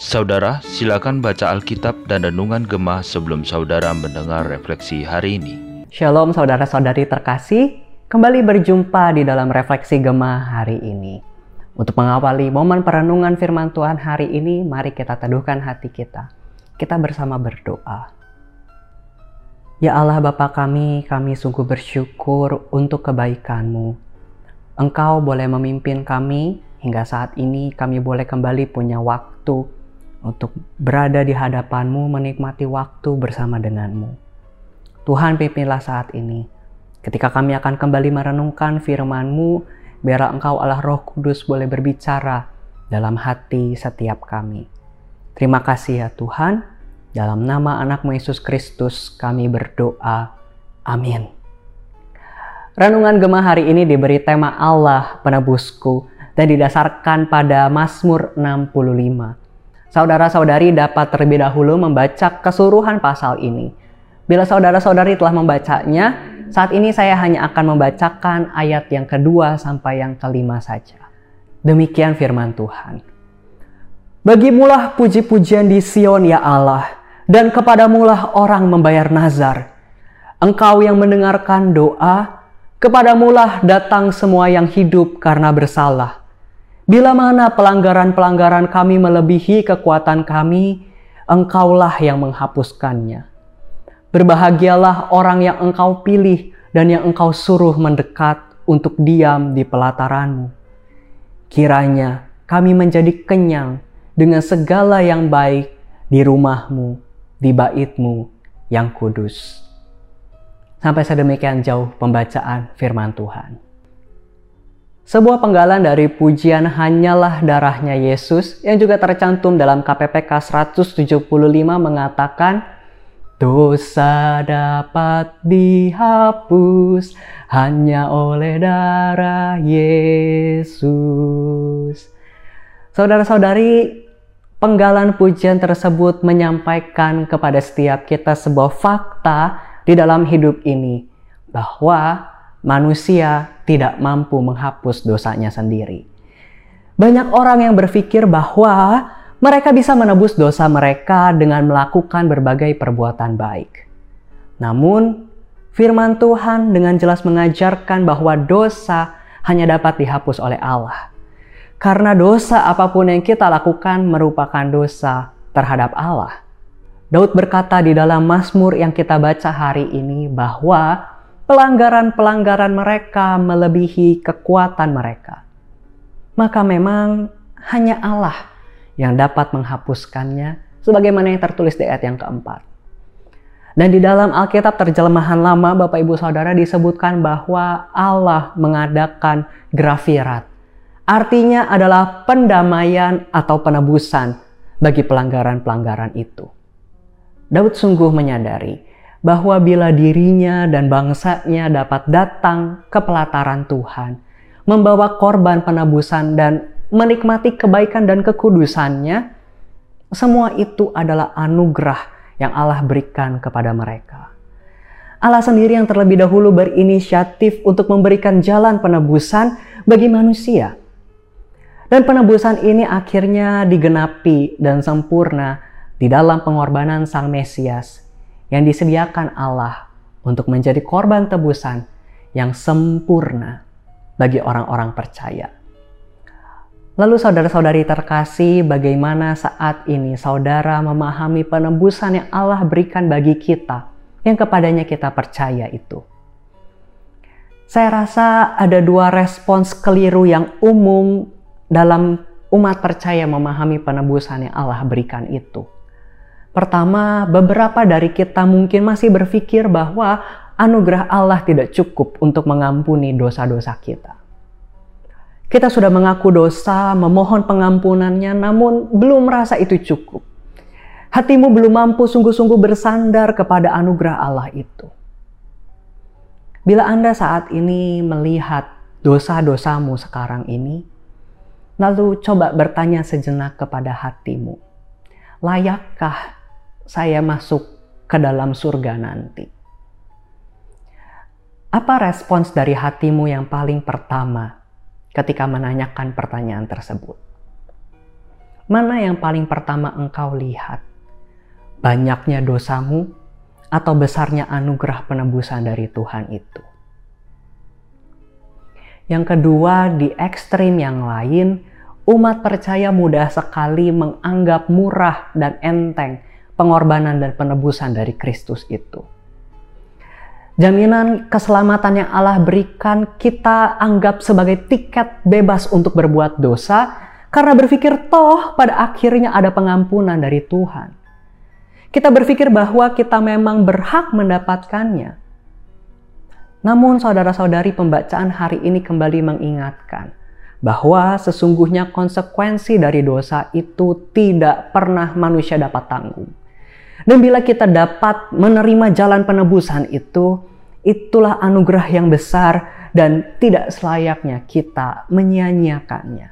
Saudara, silakan baca Alkitab dan Renungan Gemah sebelum saudara mendengar refleksi hari ini. Shalom saudara-saudari terkasih, kembali berjumpa di dalam refleksi Gemah hari ini. Untuk mengawali momen perenungan firman Tuhan hari ini, mari kita teduhkan hati kita. Kita bersama berdoa. Ya Allah Bapa kami, kami sungguh bersyukur untuk kebaikan-Mu. Engkau boleh memimpin kami hingga saat ini kami boleh kembali punya waktu untuk berada di hadapanmu, menikmati waktu bersama denganmu. Tuhan pimpinlah saat ini. Ketika kami akan kembali merenungkan firman-Mu, biarlah Engkau Allah Roh Kudus boleh berbicara dalam hati setiap kami. Terima kasih ya Tuhan. Dalam nama anakmu Yesus Kristus kami berdoa. Amin. Renungan Gemah hari ini diberi tema Allah penebusku dan didasarkan pada Mazmur 65. Saudara-saudari dapat terlebih dahulu membaca keseluruhan pasal ini. Bila saudara-saudari telah membacanya, saat ini saya hanya akan membacakan ayat yang kedua sampai yang kelima saja. Demikian firman Tuhan. Bagimulah puji-pujian di Sion ya Allah, dan kepadamulah orang membayar nazar. Engkau yang mendengarkan doa, kepadamulah datang semua yang hidup karena bersalah Bila mana pelanggaran-pelanggaran kami melebihi kekuatan kami, engkaulah yang menghapuskannya. Berbahagialah orang yang engkau pilih dan yang engkau suruh mendekat untuk diam di pelataranmu. Kiranya kami menjadi kenyang dengan segala yang baik di rumahmu, di baitmu yang kudus. Sampai sedemikian jauh pembacaan firman Tuhan. Sebuah penggalan dari pujian Hanyalah Darahnya Yesus yang juga tercantum dalam KPPK 175 mengatakan Dosa dapat dihapus hanya oleh darah Yesus. Saudara-saudari, penggalan pujian tersebut menyampaikan kepada setiap kita sebuah fakta di dalam hidup ini bahwa manusia tidak mampu menghapus dosanya sendiri. Banyak orang yang berpikir bahwa mereka bisa menebus dosa mereka dengan melakukan berbagai perbuatan baik. Namun, firman Tuhan dengan jelas mengajarkan bahwa dosa hanya dapat dihapus oleh Allah. Karena dosa apa pun yang kita lakukan merupakan dosa terhadap Allah. Daud berkata di dalam Mazmur yang kita baca hari ini bahwa pelanggaran-pelanggaran mereka melebihi kekuatan mereka. Maka memang hanya Allah yang dapat menghapuskannya sebagaimana yang tertulis di ayat yang keempat. Dan di dalam Alkitab terjemahan lama Bapak Ibu Saudara disebutkan bahwa Allah mengadakan grafirat. Artinya adalah pendamaian atau penebusan bagi pelanggaran-pelanggaran itu. Daud sungguh menyadari bahwa bila dirinya dan bangsanya dapat datang ke pelataran Tuhan, membawa korban penebusan dan menikmati kebaikan dan kekudusannya, semua itu adalah anugerah yang Allah berikan kepada mereka. Allah sendiri yang terlebih dahulu berinisiatif untuk memberikan jalan penebusan bagi manusia. Dan penebusan ini akhirnya digenapi dan sempurna di dalam pengorbanan Sang Mesias yang disediakan Allah untuk menjadi korban tebusan yang sempurna bagi orang-orang percaya. Lalu saudara-saudari terkasih, bagaimana saat ini saudara memahami penebusan yang Allah berikan bagi kita, yang kepadanya kita percaya itu? Saya rasa ada dua respons keliru yang umum dalam umat percaya memahami penebusan yang Allah berikan itu. Pertama, beberapa dari kita mungkin masih berpikir bahwa anugerah Allah tidak cukup untuk mengampuni dosa-dosa kita. Kita sudah mengaku dosa, memohon pengampunannya, namun belum merasa itu cukup. Hatimu belum mampu sungguh-sungguh bersandar kepada anugerah Allah itu. Bila Anda saat ini melihat dosa-dosamu sekarang ini, lalu coba bertanya sejenak kepada hatimu. Layakkah saya masuk ke dalam surga nanti. Apa respons dari hatimu yang paling pertama ketika menanyakan pertanyaan tersebut? Mana yang paling pertama engkau lihat? Banyaknya dosamu atau besarnya anugerah penebusan dari Tuhan itu? Yang kedua, di ekstrim yang lain, umat percaya mudah sekali menganggap murah dan enteng pengorbanan dan penebusan dari Kristus itu. Jaminan keselamatan yang Allah berikan kita anggap sebagai tiket bebas untuk berbuat dosa karena berpikir toh pada akhirnya ada pengampunan dari Tuhan. Kita berpikir bahwa kita memang berhak mendapatkannya. Namun saudara-saudari pembacaan hari ini kembali mengingatkan bahwa sesungguhnya konsekuensi dari dosa itu tidak pernah manusia dapat tanggung. Dan bila kita dapat menerima jalan penebusan itu, itulah anugerah yang besar dan tidak selayaknya kita menyia-nyiakannya.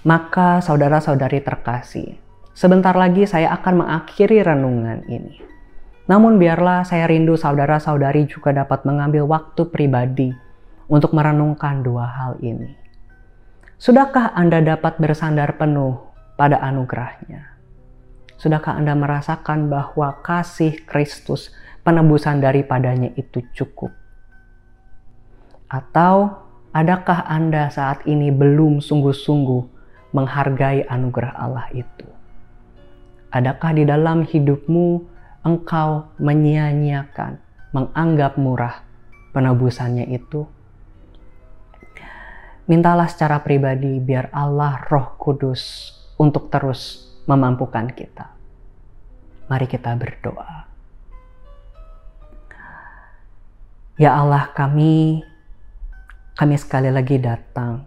Maka saudara-saudari terkasih, sebentar lagi saya akan mengakhiri renungan ini. Namun biarlah saya rindu saudara-saudari juga dapat mengambil waktu pribadi untuk merenungkan dua hal ini. Sudahkah Anda dapat bersandar penuh pada anugerahnya? Sudahkah Anda merasakan bahwa kasih Kristus penebusan daripadanya itu cukup? Atau adakah Anda saat ini belum sungguh-sungguh menghargai anugerah Allah itu? Adakah di dalam hidupmu engkau menyia-nyiakan, menganggap murah penebusannya itu, mintalah secara pribadi biar Allah Roh Kudus untuk terus memampukan kita. Mari kita berdoa. Ya Allah kami, kami sekali lagi datang.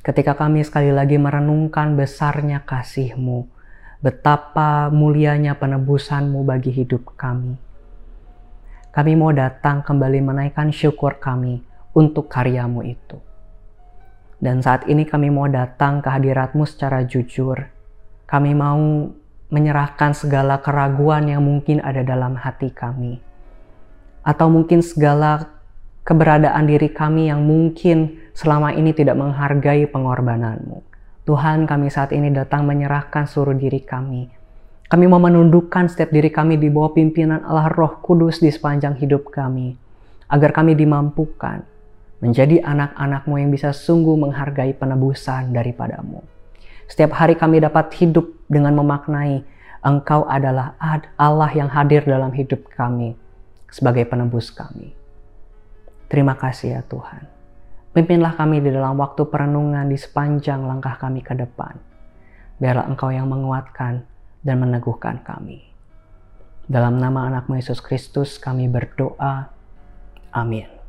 Ketika kami sekali lagi merenungkan besarnya kasih-Mu, betapa mulianya penebusanmu bagi hidup kami. Kami mau datang kembali menaikkan syukur kami untuk karyamu itu. Dan saat ini kami mau datang ke hadiratmu secara jujur. Kami mau menyerahkan segala keraguan yang mungkin ada dalam hati kami. Atau mungkin segala keberadaan diri kami yang mungkin selama ini tidak menghargai pengorbananmu. Tuhan kami saat ini datang menyerahkan seluruh diri kami. Kami mau menundukkan setiap diri kami di bawah pimpinan Allah Roh Kudus di sepanjang hidup kami. Agar kami dimampukan menjadi anak-anakmu yang bisa sungguh menghargai penebusan daripadamu. Setiap hari kami dapat hidup dengan memaknai Engkau adalah Allah yang hadir dalam hidup kami sebagai penebus kami. Terima kasih ya Tuhan. Pimpinlah kami di dalam waktu perenungan di sepanjang langkah kami ke depan. Biarlah Engkau yang menguatkan dan meneguhkan kami. Dalam nama anakmu Yesus Kristus kami berdoa. Amin.